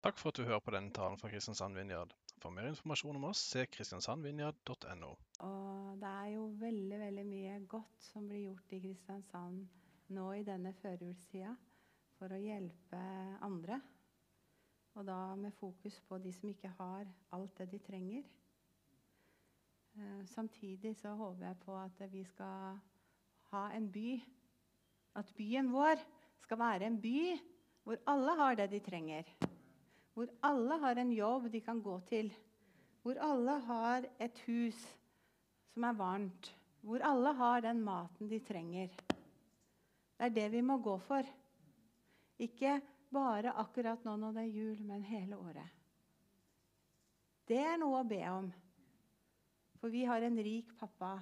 Takk for at du hører på denne talen fra Kristiansand Vinjard. For mer informasjon om oss, se kristiansandvinjard.no. Og det er jo veldig, veldig mye godt som blir gjort i Kristiansand nå i denne førjulstida for å hjelpe andre. Og da med fokus på de som ikke har alt det de trenger. Eh, samtidig så håper jeg på at vi skal ha en by At byen vår skal være en by hvor alle har det de trenger. Hvor alle har en jobb de kan gå til. Hvor alle har et hus som er varmt. Hvor alle har den maten de trenger. Det er det vi må gå for. Ikke bare akkurat nå når det er jul, men hele året. Det er noe å be om. For vi har en rik pappa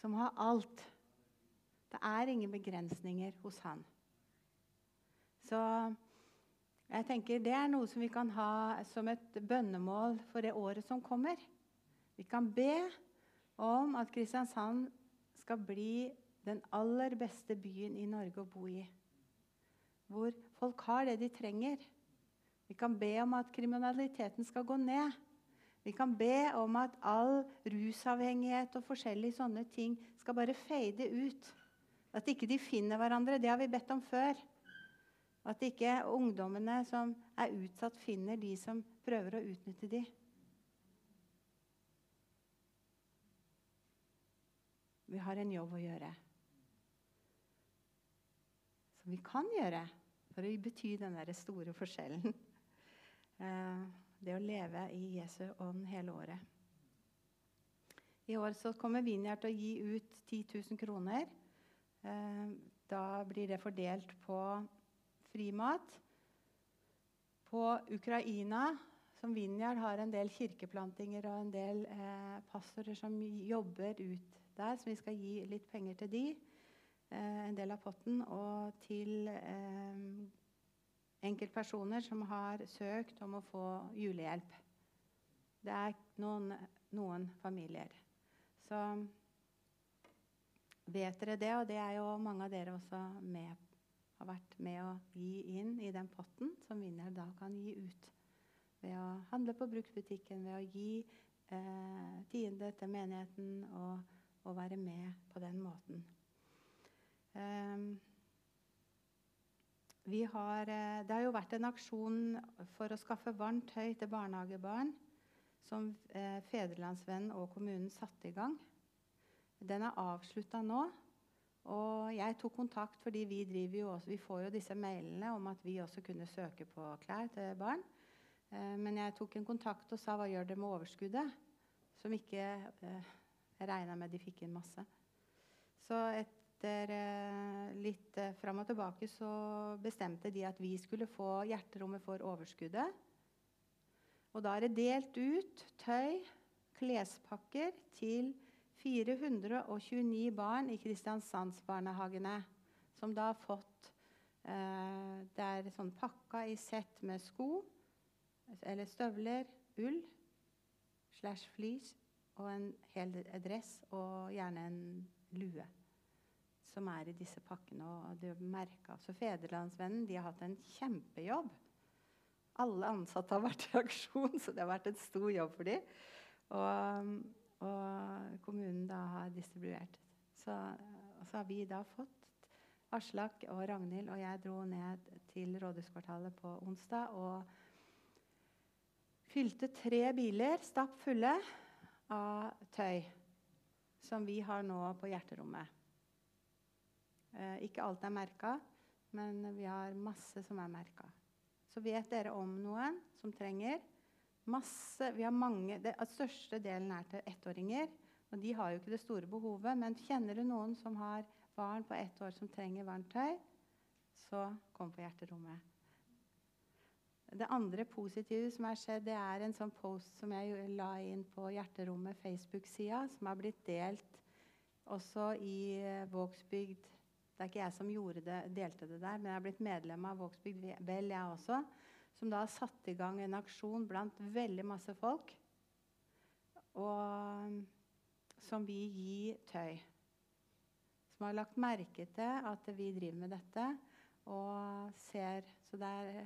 som har alt. Det er ingen begrensninger hos han. Så jeg tenker Det er noe som vi kan ha som et bønnemål for det året som kommer. Vi kan be om at Kristiansand skal bli den aller beste byen i Norge å bo i. Hvor folk har det de trenger. Vi kan be om at kriminaliteten skal gå ned. Vi kan be om at all rusavhengighet og forskjellige sånne ting skal bare fade ut. At ikke de finner hverandre. Det har vi bedt om før. At ikke ungdommene som er utsatt, finner de som prøver å utnytte de. Vi har en jobb å gjøre. Som vi kan gjøre for å bety den der store forskjellen. Eh, det å leve i Jesu ånd hele året. I år så kommer Vinjar til å gi ut 10 000 kroner. Eh, da blir det fordelt på frimat. På Ukraina, som Vinjar har en del kirkeplantinger og en del eh, pastorer som jobber ut der, så vi skal gi litt penger til de. Eh, en del av potten. Og til eh, enkeltpersoner som har søkt om å få julehjelp. Det er noen, noen familier. Så vet dere det, og det er jo mange av dere også med på har vært med å gi inn i den potten som vinner da kan gi ut. Ved å handle på bruksbutikken, ved å gi eh, tiende til menigheten og, og, være med på den måten. Um, har, eh, det har jo vært en aksjon for å skaffe varmt tøy til barnehagebarn som eh, Fedrelandsvennen og kommunen satte i gang. Den er avslutta nå. Og jeg tok kontakt fordi vi, også, vi, får jo disse mailene om at vi også kunne søke på klær til barn. Eh, men jeg tok en kontakt og sa hva gjør det med overskuddet? Som ikke eh, regna med de fikk inn masse. Så etter eh, litt eh, fram og tilbake så bestemte de at vi skulle få hjerterommet for overskuddet. Og da er det delt ut tøy, klespakker, til 429 barn i Kristiansandsbarnehagene som da har fått eh, Det er sånn pakka i sett med sko eller støvler, ull slash fleece og en hel dress og gjerne en lue som er i disse pakkene. og det merket. Så Fedrelandsvennen de har hatt en kjempejobb. Alle ansatte har vært i aksjon, så det har vært en stor jobb for dem. Og og kommunen da har distribuert. Så, så har vi da fått Aslak og Ragnhild og jeg dro ned til Rådhuskvartalet på onsdag og fylte tre biler stappfulle av tøy som vi har nå på hjerterommet. Eh, ikke alt er merka, men vi har masse som er merka. Så vet dere om noen som trenger, Masse, vi har mange, det, største delen er til ettåringer. Og de har jo ikke det store behovet. Men kjenner du noen som har barn på ett år som trenger varmt tøy, så kom på hjerterommet. Det andre positive som har skjedd, det er en sånn post som jeg la inn på Hjerterommet Facebook-sida, som har blitt delt også i eh, Vågsbygd. Det er ikke jeg som det, delte det der, men jeg har blitt medlem av Vågsbygd Vel, jeg også som da har satt i gang en aksjon blant veldig masse folk. Og som vil gi tøy. Som har lagt merke til at vi driver med dette og ser Så det er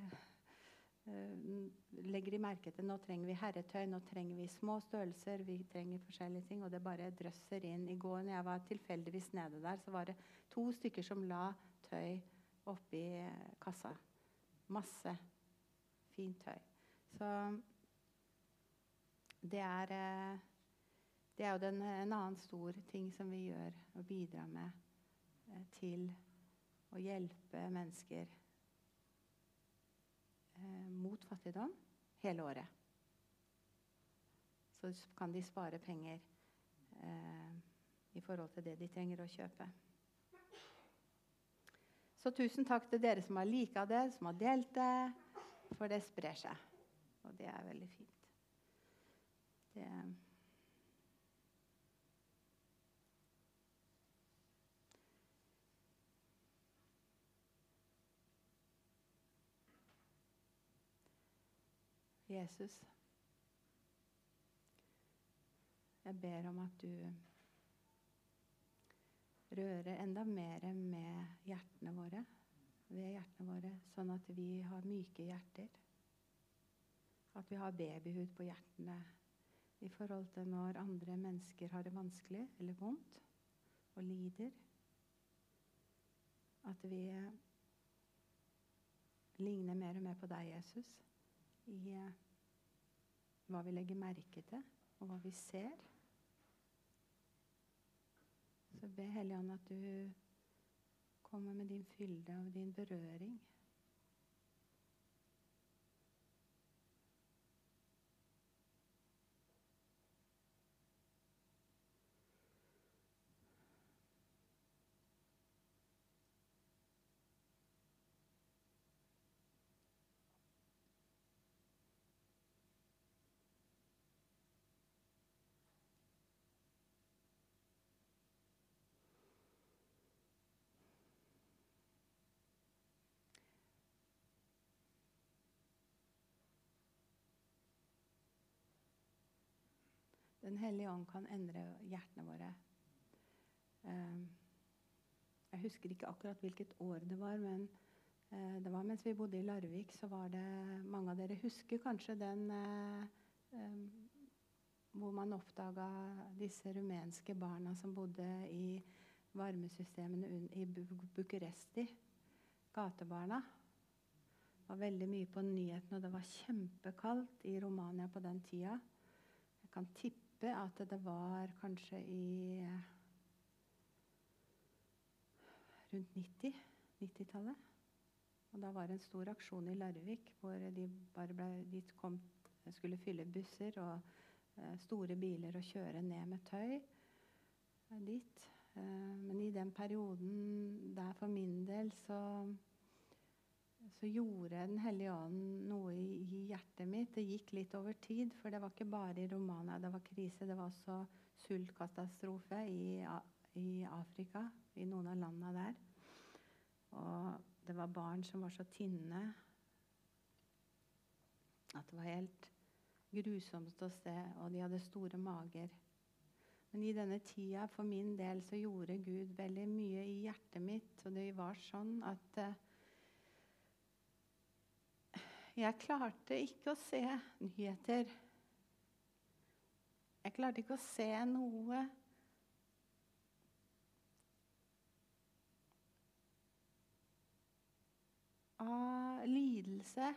eh, legger de merke til nå trenger vi herretøy, nå trenger vi små størrelser, vi trenger forskjellige ting. Og det bare drøsser inn. I går når jeg var tilfeldigvis nede der, så var det to stykker som la tøy oppi kassa. Masse fint tøy. Så det er, eh, det er jo den, en annen stor ting som vi gjør og bidrar med eh, til å hjelpe mennesker eh, mot fattigdom hele året. Så kan de spare penger eh, i forhold til det de trenger å kjøpe. Så tusen takk til dere som har lika det, som har delt det, for det sprer seg. Og det er veldig fint. Det Jesus, jeg ber om at du rører enda mer med hjertene våre, ved hjertene våre, sånn at vi har myke hjerter. At vi har babyhud på hjertene i forhold til når andre mennesker har det vanskelig eller vondt og lider. At vi ligner mer og mer på deg, Jesus, i eh, hva vi legger merke til, og hva vi ser. Så be Hellige at du kommer med din fylde og din berøring. Den hellige ånd kan endre hjertene våre. Ehm, jeg husker ikke akkurat hvilket år det var, men eh, det var mens vi bodde i Larvik, så var det Mange av dere husker kanskje den eh, ehm, hvor man oppdaga disse rumenske barna som bodde i varmesystemene i Bucuresti. Gatebarna. Det var veldig mye på nyhetene, og det var kjempekaldt i Romania på den tida. Jeg kan tippe tippe at det var kanskje i rundt 90, 90-tallet. Og da var det en stor aksjon i Larvik hvor de bare ble, de kom, skulle fylle busser og eh, store biler og kjøre ned med tøy uh, dit. Eh, men i den perioden der for min del så så gjorde Den hellige ånd noe i, hjertet mitt. Det gikk litt over tid, for det var ikke bare i Romania det var krise. Det var også sultkatastrofe i, i Afrika, i noen av landene der. Og det var barn som var så tynne at det var helt grusomt å se, og de hadde store mager. Men i denne tida for min del så gjorde Gud veldig mye i hjertet mitt. Og det var sånn at uh, jeg klarte ikke å se nyheter. Jeg klarte ikke å se noe av lidelse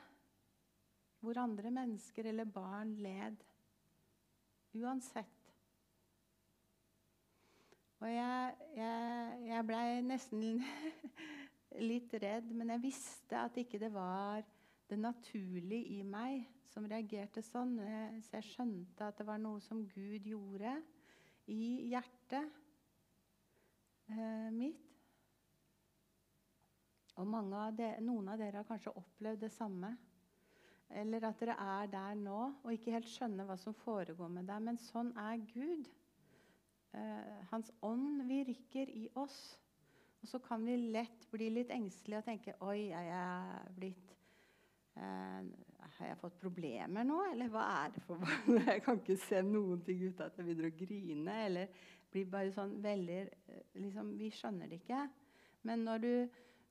hvor andre mennesker eller barn led. Uansett. Og jeg, jeg, jeg blei nesten litt redd, men jeg visste at ikke det var det naturlig i meg som reagerte sånn. Så jeg skjønte at det var noe som Gud gjorde i hjertet eh, mitt. Og av de, noen av dere har kanskje opplevd det samme. Eller at dere er der nå og ikke helt skjønner hva som foregår med deg. Men sånn er Gud. Eh, hans ånd virker i oss. Og så kan vi lett bli litt engstelige og tenke Oi, jeg er blitt har jeg fått problemer nå, eller hva er det for Jeg kan ikke se noen ting uten at jeg begynner å grine. Eller blir bare sånn veldig eh, liksom, Vi skjønner det ikke. Men når du,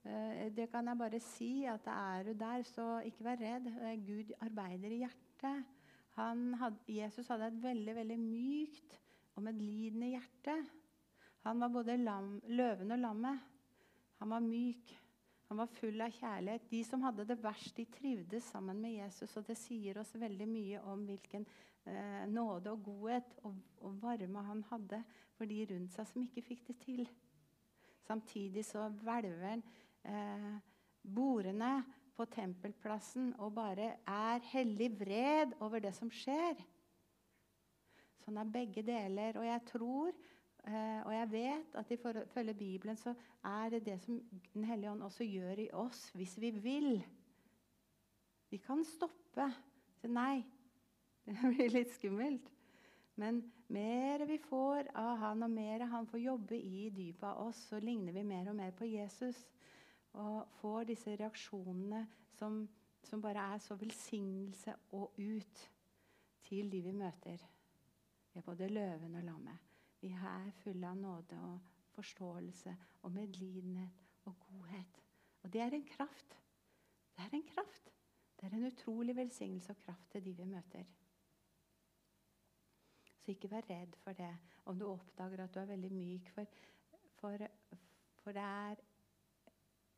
Eh, det kan jeg bare si, at er du der, så ikke vær redd. Eh, Gud arbeider i hjertet. Had, Jesus hadde et veldig veldig mykt og medlidende hjerte. Han var både lam, løven og lammet. Han var myk. Han var full av kjærlighet. De som hadde det verst, de trivdes sammen med Jesus. Og det sier oss veldig mye om hvilken eh, nåde og godhet og, og, varme han hadde for de rundt seg som ikke fikk det til. Samtidig så hvelver han eh, bordene på tempelplassen og bare er hellig vred over det som skjer. Sånn er begge deler. Og jeg tror eh, og jeg vet at ifølge Bibelen så er det det som Den hellige ånd også gjør i oss, hvis vi vil. Vi kan stoppe. Så nei, det blir litt skummelt. Men mer vi får av han, og mer han får jobbe i dypet av oss, så ligner vi mer og mer på Jesus. Og får disse reaksjonene som, som bare er så velsignelse og ut til de vi møter. Vi er både løven og lammet. Vi er fulle av nåde og forståelse og medlidenhet og godhet. Og det er en kraft. Det er en kraft. Det er en utrolig velsignelse og kraft til de vi møter. Så ikke vær redd for det om du oppdager at du er veldig myk. For, for, for det er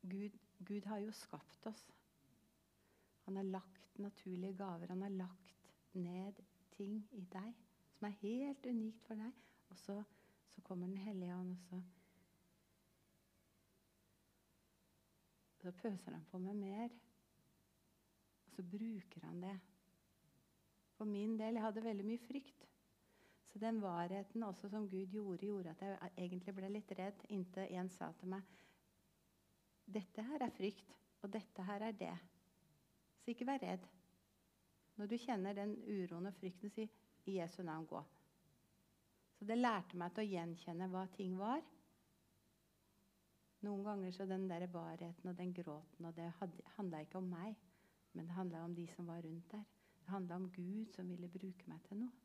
Gud, Gud har jo skapt oss. Han har lagt naturlige gaver. Han har lagt ned ting i deg som er helt unikt for deg. Og så, så kommer Den hellige ånd, og så, så pøser han på med mer. Og så bruker han det. For min del jeg hadde veldig mye frykt. Så den varheten også som Gud gjorde, gjorde at jeg egentlig ble litt redd inntil en sa til meg dette her er frykt, og dette her er det. Så ikke vær redd. Når du kjenner den uroen og frykten, si i Jesu navn gå. Så det lærte meg til å gjenkjenne hva ting var. Noen ganger så den der varheten og den gråten og det handla ikke om meg, men det handla om de som var rundt der. Det handla om Gud som ville bruke meg til noe.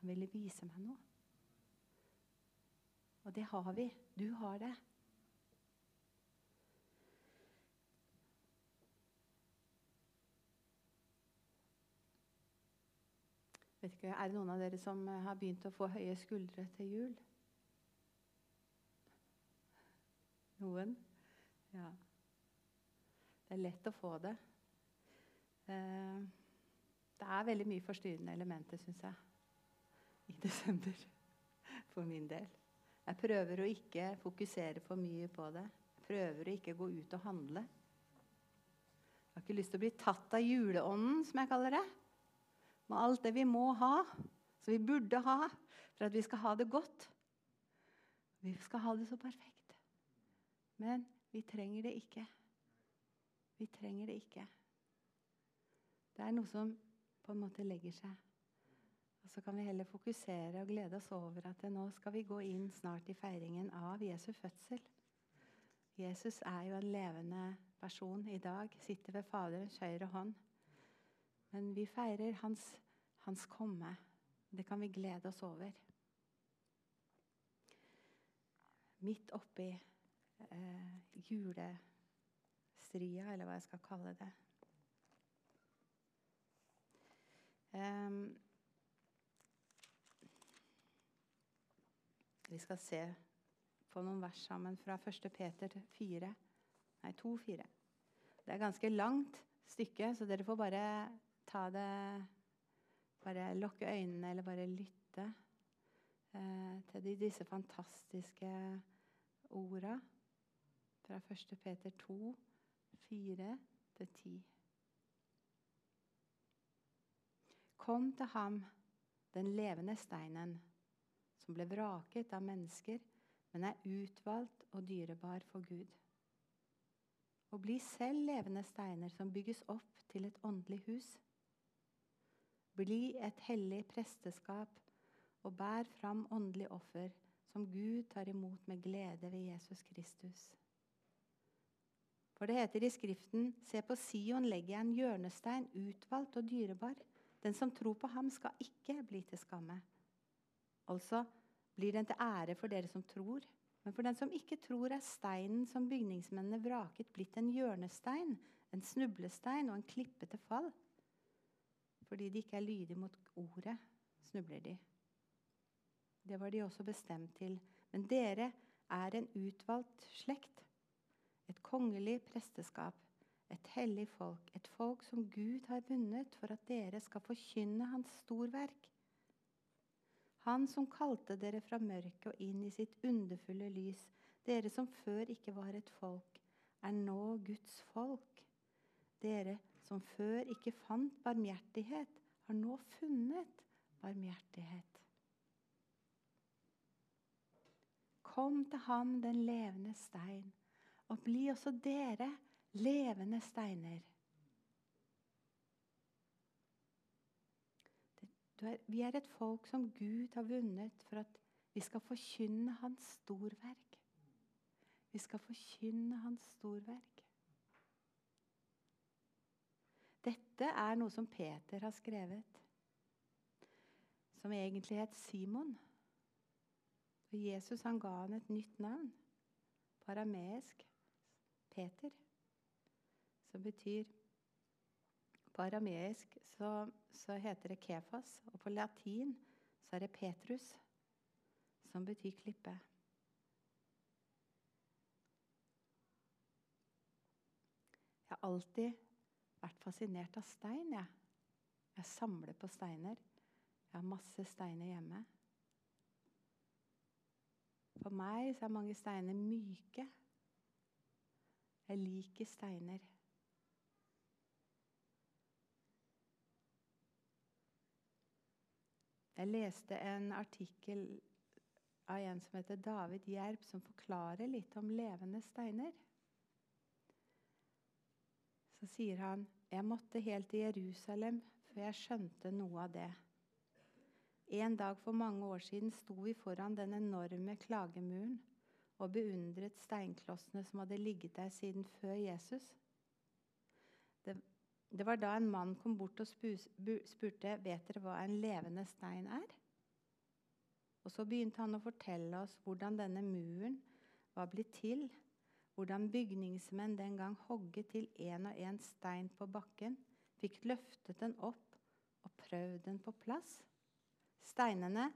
Han ville vise meg noe. Og det har vi. Du har det. Vet ikke, Er det noen av dere som har begynt å få høye skuldre til jul? Noen? Ja. Det er lett å få det. Eh, det er veldig mye forstyrrende elementer, syns jeg i desember for min del. Jeg prøver å ikke fokusere for mye på det. Jeg prøver å ikke gå ut og handle. Jeg har ikke lyst til å bli tatt av juleånden, som jeg kaller det. Med alt det vi må ha, som vi burde ha, for at vi skal ha det godt. Vi skal ha det så perfekt. Men vi trenger det ikke. Vi trenger det ikke. Det er noe som på en måte legger seg. Og så kan vi heller fokusere og glede oss over at nå skal vi gå inn snart i feiringen av Jesu fødsel. Jesus er jo en levende person i dag, sitter ved Faderens høyre hånd. Men vi feirer hans, hans komme. Det kan vi glede oss over. Midt oppi eh, julestria, eller hva jeg skal kalle det. Um, Vi skal se på noen vers sammen fra 1. Peter 4. Nei, 2-4. Det er ganske langt stykke, så dere får bare ta det Bare lukke øynene eller bare lytte eh, til de, disse fantastiske orda fra 1. Peter 2, 4-10. Kom til ham, den levende steinen som ble vraket av mennesker, men er utvalgt og dyrebar for Gud. Og bli selv levende steiner som bygges opp til et åndelig hus. Bli et hellig presteskap og bær fram åndelig offer som Gud tar imot med glede ved Jesus Kristus. For det heter i Skriften.: Se på Sion legger jeg en hjørnestein, utvalgt og dyrebar. Den som tror på ham, skal ikke bli til skamme. Altså blir den til ære for dere som tror, Men for den som ikke tror, er steinen som bygningsmennene vraket, blitt en hjørnestein, en snublestein og en klippe til fall. Fordi de ikke er lydige mot ordet, snubler de. Det var de også bestemt til. Men dere er en utvalgt slekt, et kongelig presteskap, et hellig folk, et folk som Gud har vunnet for at dere skal forkynne Hans storverk. Han som kalte dere fra mørket og inn i sitt underfulle lys, dere som før ikke var et folk, er nå Guds folk. Dere som før ikke fant barmhjertighet, har nå funnet barmhjertighet. Kom til ham, den levende stein, og bli også dere levende steiner. vi er et folk som Gud har vunnet for at vi skal forkynne Hans storverk. Vi skal forkynne Hans storverk. Dette er noe som Peter har skrevet, som egentlig het Simon. Og Jesus han ga han et nytt navn, parameisk Peter, som betyr På arameisk så, så, heter det Kefas, og på latin så er det Petrus, som betyr klippe. Jeg har alltid vært fascinert av stein. Jeg, jeg samler på steiner. Jeg har masse steiner hjemme. For meg så er mange steiner myke. Jeg liker steiner. Jeg leste en artikkel av en som heter David Gjerp, som forklarer litt om levende steiner. Så sier han jeg måtte helt til Jerusalem før jeg skjønte noe av det. En dag for mange år siden sto vi foran den enorme klagemuren og beundret steinklossene som hadde ligget der siden før Jesus. Det, det var da en mann kom bort og spurte vet dere hva en levende stein er. Og Så begynte han å fortelle oss hvordan denne muren var blitt til. Hvordan bygningsmenn den gang hogget til en og en stein på bakken, fikk løftet den opp og prøvd den på plass. Steinene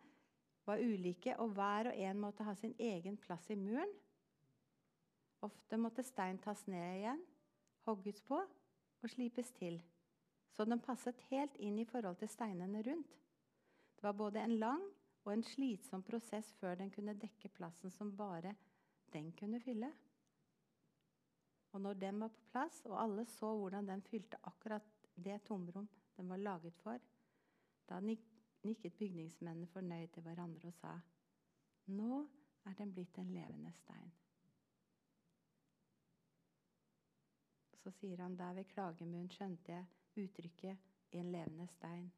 var ulike, og hver og en måtte ha sin egen plass i muren. Ofte måtte stein tas ned igjen, hogges på og slipes til, så den passet helt inn i forhold til steinene rundt. Det var både en lang og en slitsom prosess før den kunne dekke plassen som bare den kunne fylle. Og når den var på plass, og alle så hvordan den fylte akkurat det tomrom den var laget for, da nikket bygningsmennene fornøyd til hverandre og sa nå er den blitt en levende stein. Så sier han der ved klagemunn skjønte jeg uttrykket 'en levende stein'.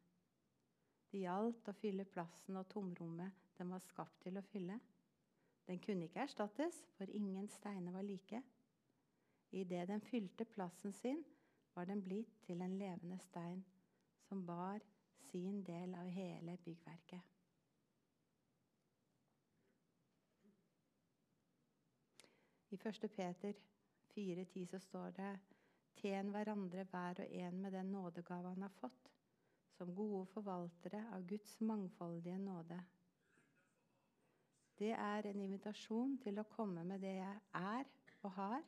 Det gjaldt å fylle plassen og tomrommet den var skapt til å fylle. Den kunne ikke erstattes, for ingen steiner var like. Idet den fylte plassen sin, var den blitt til en levende stein som bar sin del av hele byggverket. I 1. Peter 4,10 så står det Tjen hverandre hver og en med den nådegave han har fått, som gode forvaltere av Guds mangfoldige nåde. Det er en invitasjon til å komme med det jeg er og har.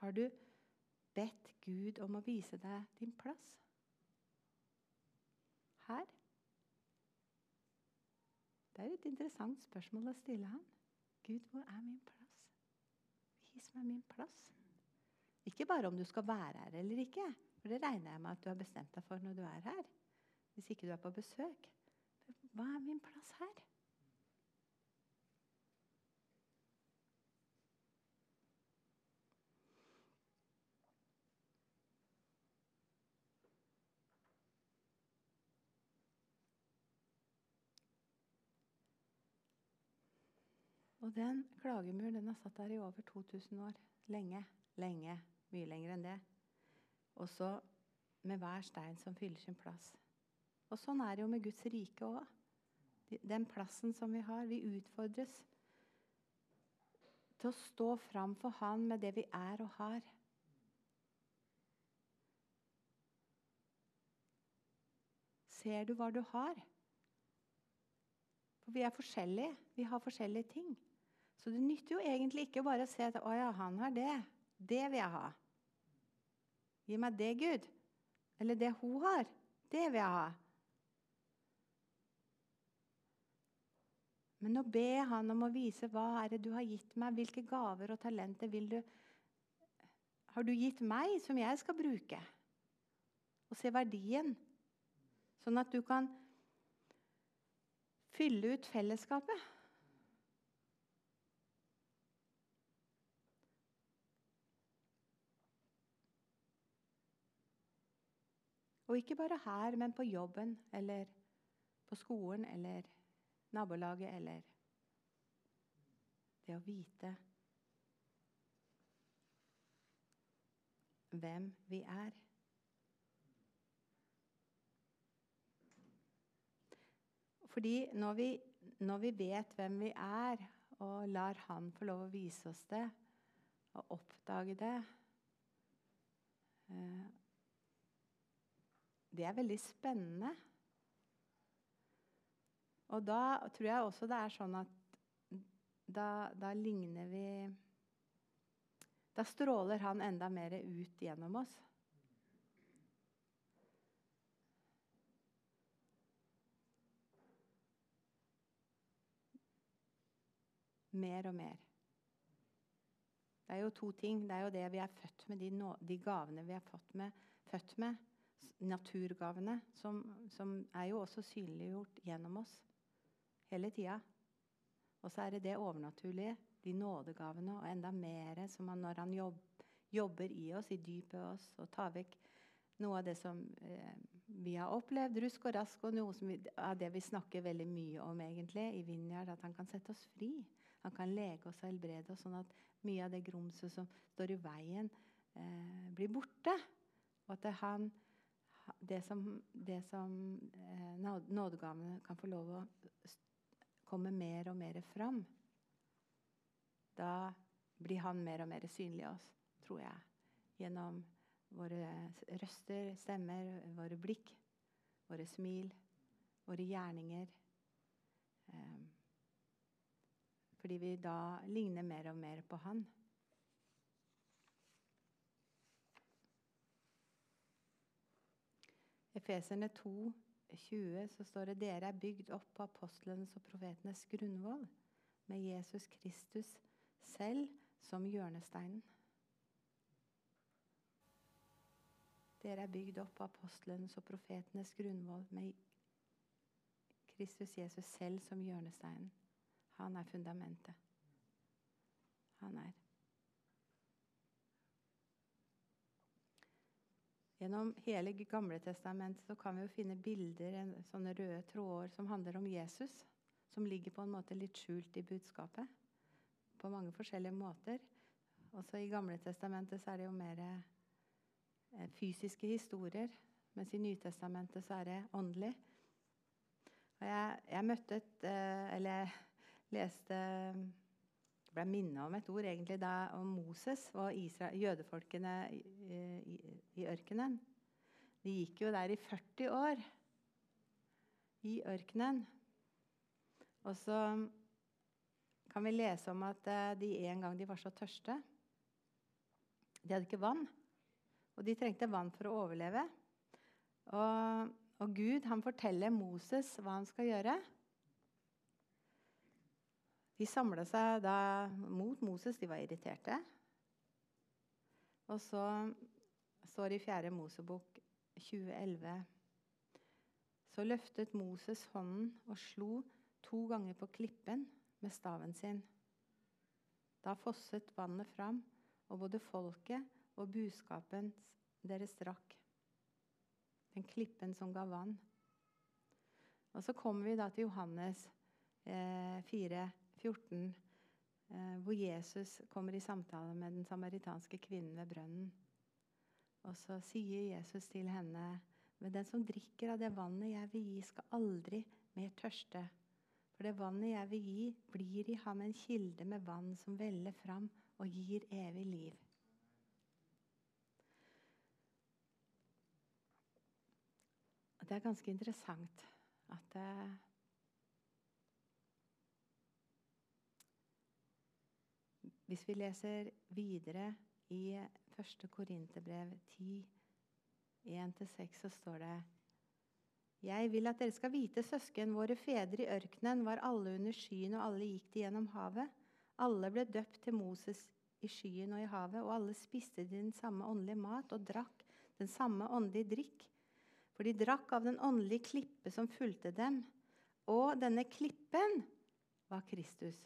Har du bedt Gud om å vise deg din plass? Her? Det er et interessant spørsmål å stille han. Gud, hvor er min plass? Vis meg min plass. Ikke bare om du skal være her eller ikke, for det regner jeg med at du har bestemt deg for når du er her. Hvis ikke du er på besøk. Hva er min plass her? Og den klagemuren den har satt der i over 2000 år. Lenge. Lenge. Mye lenger enn det. Og så med hver stein som fyller sin plass. Og sånn er det jo med Guds rike òg. Den plassen som vi har. Vi utfordres til å stå fram for Han med det vi er og har. Ser du hva du har? For vi er forskjellige. Vi har forskjellige ting. Så det nytter jo egentlig ikke bare å se at 'Å ja, han har det. Det vil jeg ha'. Gi meg det, Gud. Eller det hun har. Det vil jeg ha. Men å be han om å vise hva er det du har gitt meg, hvilke gaver og talenter vil du har du gitt meg som jeg skal bruke? Og se verdien. Sånn at du kan fylle ut fellesskapet. Og ikke bare her, men på jobben eller på skolen eller nabolaget eller Det å vite hvem vi er. Fordi når vi, når vi vet hvem vi er, og lar Han få lov å vise oss det og oppdage det eh, Det er veldig spennende. Og da tror jeg også det er sånn at da, da ligner vi Da stråler han enda mer ut gjennom oss. Mer og mer. Det er jo to ting. Det er jo det vi er født med, de, no, de gavene vi er med, født med. Naturgavene, som, som er jo også synliggjort gjennom oss hele tida. Og så er det det overnaturlige, de nådegavene, og enda mer som han, når han jobb, jobber i oss, i dypet av oss, og tar vekk noe av det som eh, vi har opplevd, rusk og rask, og noe vi, av det vi snakker veldig mye om egentlig i Vinjard, at han kan sette oss fri. Han kan lege oss og helbrede oss, sånn at mye av det grumset som står i veien, eh, blir borte. Og at han, det som, det som eh, nådegavene kan få lov å komme mer og mer fram, da blir han mer og mer synlig i oss, tror jeg. Gjennom våre røster, stemmer, våre blikk, våre smil, våre gjerninger. Eh, fordi vi da ligner mer og mer på han. Efeserne 2 20 så står det dere er bygd opp på apostlenes og profetenes grunnvoll, med Jesus Kristus selv som hjørnesteinen. Dere er bygd opp på apostlenes og profetenes grunnvoll, med Kristus Jesus selv som hjørnesteinen. Han er fundamentet. Han er. Gjennom hele Gamle testamentet kan vi jo finne bilder, sånne røde tråder, som handler om Jesus. Som ligger på en måte litt skjult i budskapet. På mange forskjellige måter. Også i Gamle testamentet så er det jo mer eh, fysiske historier. Mens i Nytestamentet så er det åndelig. Og jeg, jeg møtte et eh, Eller jeg leste ble minnet om et ord egentlig da, om Moses og Israel, jødefolkene i, i, i, ørkenen. De gikk jo der i 40 år i ørkenen. Og så kan vi lese om at eh, de en gang de var så tørste De hadde ikke vann, og de trengte vann for å overleve. Og, og Gud han forteller Moses hva han skal gjøre. De samla seg da mot Moses. De var irriterte. Og så står det i 4. Mosebok 2011 Så løftet Moses hånden og slo to ganger på klippen med staven sin. Da fosset vannet fram, og både folket og buskapen deres drakk. Den klippen som ga vann. Og så kommer vi da til Johannes eh, 4, 14, eh, hvor Jesus kommer i samtale med den samaritanske kvinnen ved brønnen. Og så sier Jesus til henne, men den som drikker av det vannet jeg vil gi, skal aldri mer tørste. For det vannet jeg vil gi, blir i ham en kilde med vann som veller fram og gir evig liv. Det er ganske interessant at Hvis vi leser videre i 1. Korinterbrev 10, 1-6, så står det Jeg vil at dere skal vite, søsken, våre fedre i ørkenen var alle under skyen, og alle gikk de gjennom havet. Alle ble døpt til Moses i skyen og i havet, og alle spiste de den samme åndelige mat og drakk den samme åndelige drikk. For de drakk av den åndelige klippe som fulgte dem. Og denne klippen var Kristus.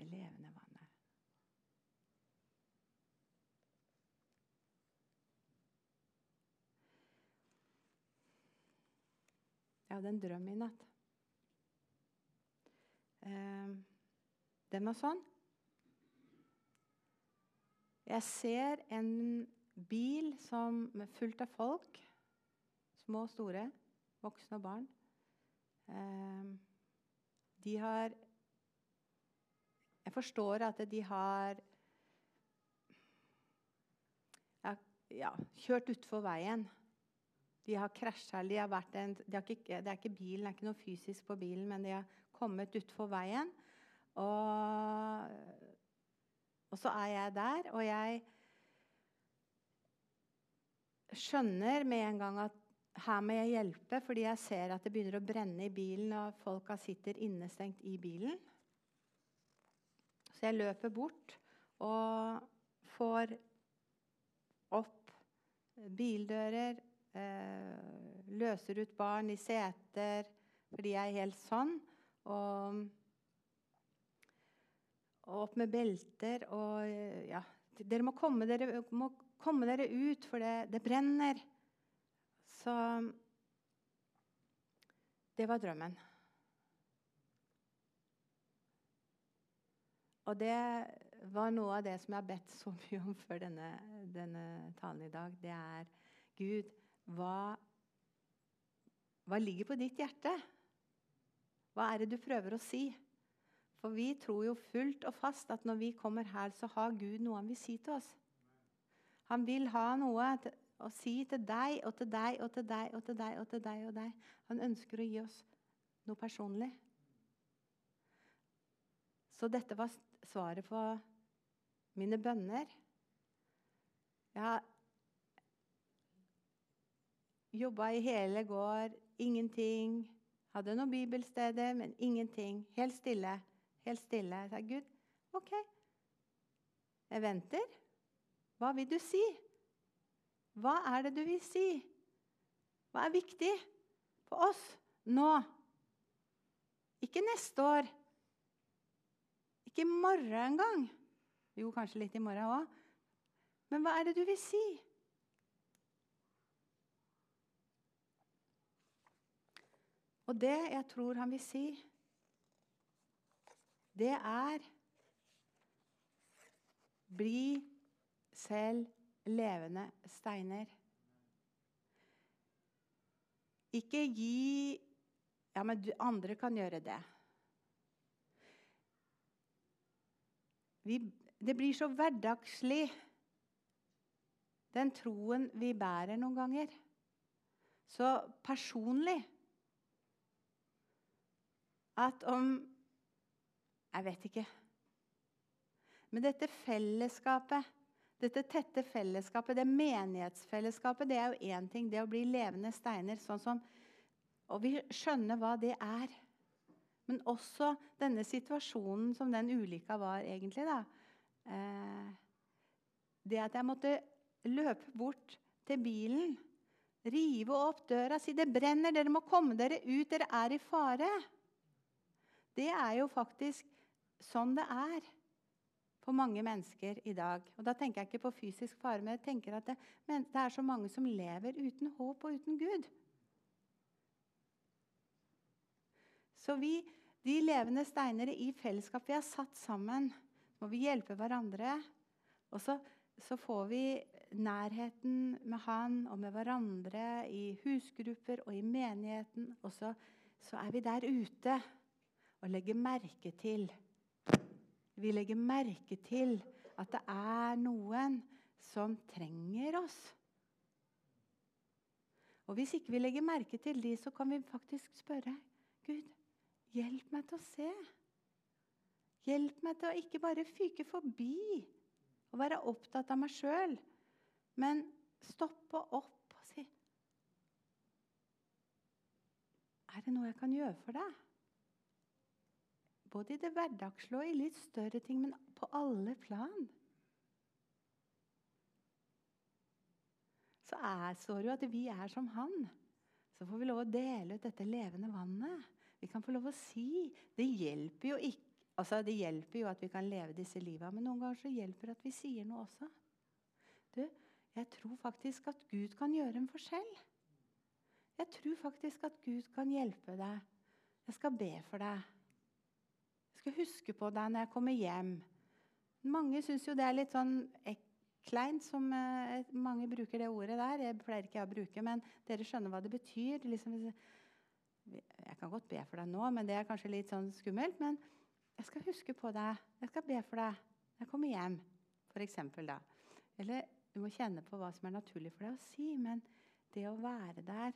Dette levende vannet. Jeg hadde en drøm i natt. Eh, den var sånn. Jeg ser en bil som, er fullt av folk. Små og store. Voksne og barn. Eh, de har Jeg forstår at de har ja, kjørt utfor veien. De har krasja de de Det er ikke bilen, det er ikke noe fysisk på bilen, men de har kommet utfor veien. Og, og så er jeg der, og jeg skjønner med en gang at her må jeg hjelpe, fordi jeg ser at det begynner å brenne i bilen, og folka sitter innestengt i bilen. Så jeg løper bort og får opp bildører, løser ut barn i seter fordi jeg er helt sånn. Og, og opp med belter og ja, Dere må komme dere, må komme dere ut, for det, det brenner. Så det var drømmen. Og det var noe av det som jeg har bedt så mye om før denne, denne talen i dag. Det er Gud, hva, hva ligger på ditt hjerte? Hva er det du prøver å si? For vi tror jo fullt og fast at når vi kommer her, så har Gud noe han vil si til oss. Han vil ha noe å si til deg og til deg og til deg og til deg og til deg. og deg. Han ønsker å gi oss noe personlig. Så dette var svaret på mine bønner. Jeg har jobba i hele gård. ingenting. Hadde noen bibelsteder, men ingenting. Helt stille. Helt stille. Jeg sa, Gud, OK. Jeg venter. Hva vil du si? Hva er det du vil si? Hva er viktig for oss nå? Ikke neste år, ikke i morgen engang. Jo, kanskje litt i morgen òg. Men hva er det du vil si? Og det jeg tror han vil si, det er Bli selv levende steiner. Ikke gi Ja, men andre kan gjøre det. vi, Det blir så hverdagslig, den troen vi bærer noen ganger. Så personlig at om Jeg vet ikke. Men dette fellesskapet, dette tette fellesskapet, det menighetsfellesskapet, det er jo én ting. Det å bli levende steiner. sånn som, Og vi skjønner hva det er. Men også denne situasjonen som den ulykka var, egentlig. da. Eh, det at jeg måtte løpe bort til bilen, rive opp døra, si 'det brenner, dere må komme dere ut, dere er i fare'. Det er jo faktisk sånn det er for mange mennesker i dag. Og Da tenker jeg ikke på fysisk fare, men jeg tenker at det, men det er så mange som lever uten håp og uten Gud. Så vi, de levende steinere i fellesskap vi har satt sammen, må vi hjelpe hverandre. Og så så får vi nærheten med han og med hverandre i husgrupper og i menigheten. Og så, så er vi der ute og legger merke til Vi legger merke til at det er noen som trenger oss. Og Hvis ikke vi legger merke til de, så kan vi faktisk spørre Gud, hjelp meg til å se. Hjelp meg til å ikke bare fyke forbi og være opptatt av meg sjøl, men stoppe opp og si Er det noe jeg kan gjøre for deg? Både i det hverdagslige og i litt større ting, men på alle plan. Så er, står det jo at vi er som han. Så får vi lov å dele ut dette levende vannet. Vi kan få lov å si Det hjelper jo ikke Altså, Det hjelper jo at vi kan leve disse liva, men noen ganger så hjelper det at vi sier noe også. Du, jeg tror faktisk at Gud kan gjøre en forskjell. Jeg tror faktisk at Gud kan hjelpe deg. Jeg skal be for deg. Skal huske på deg når jeg kommer hjem. Mange syns jo det er litt sånn kleint, som eh, mange bruker det ordet der. Jeg pleier ikke å bruke, men dere skjønner hva det betyr. Liksom, jeg kan godt be for deg nå, men det er kanskje litt sånn skummelt. Men jeg skal huske på deg. Jeg skal be for deg når jeg kommer hjem. For eksempel, da. Eller du må kjenne på hva som er naturlig for deg å si. Men det å være der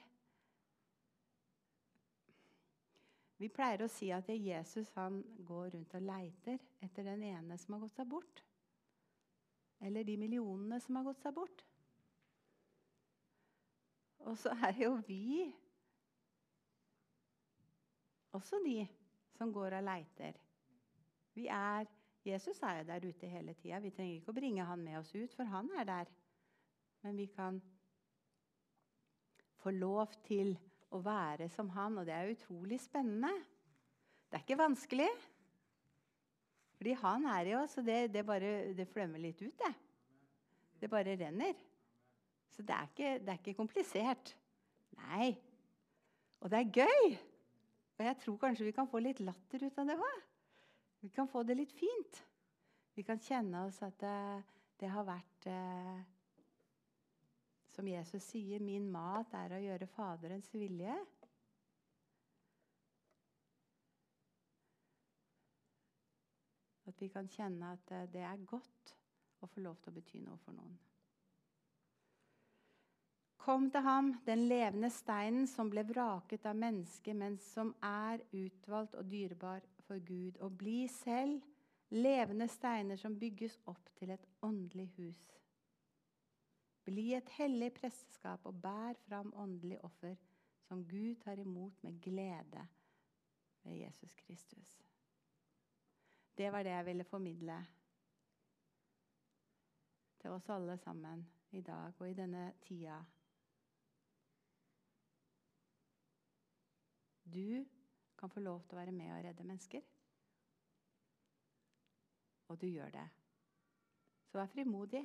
Vi pleier å si at Jesus han går rundt og leiter etter den ene som har gått seg bort. Eller de millionene som har gått seg bort. Og så er jo vi også de som går og leiter. Vi er, Jesus er jo der ute hele tida. Vi trenger ikke å bringe han med oss ut, for han er der. Men vi kan få lov til å være som han, og det er utrolig spennende. Det er ikke vanskelig. Fordi han er i oss, og det, det, bare, det flømmer litt ut, det. Det bare renner. Så det er ikke, det er ikke komplisert. Nei. Og det er gøy. Og jeg tror kanskje vi kan få litt latter ut av det òg. Vi kan få det litt fint. Vi kan kjenne oss at det, det har vært eh, Som Jesus sier, 'Min mat er å gjøre Faderens vilje'. At vi kan kjenne at eh, det er godt å få lov til å bety noe for noen. Kom til ham, den levende steinen som ble vraket av mennesket, men som er utvalgt og dyrebar for Gud og bli selv levende steiner som bygges opp til et åndelig hus. Bli et hellig presteskap og bær fram åndelig offer som Gud tar imot med glede ved Jesus Kristus. Det var det jeg ville formidle til oss alle sammen i dag og i denne tida. Du kan få lov til å være med og redde mennesker. Og du gjør det. Så vær frimodig.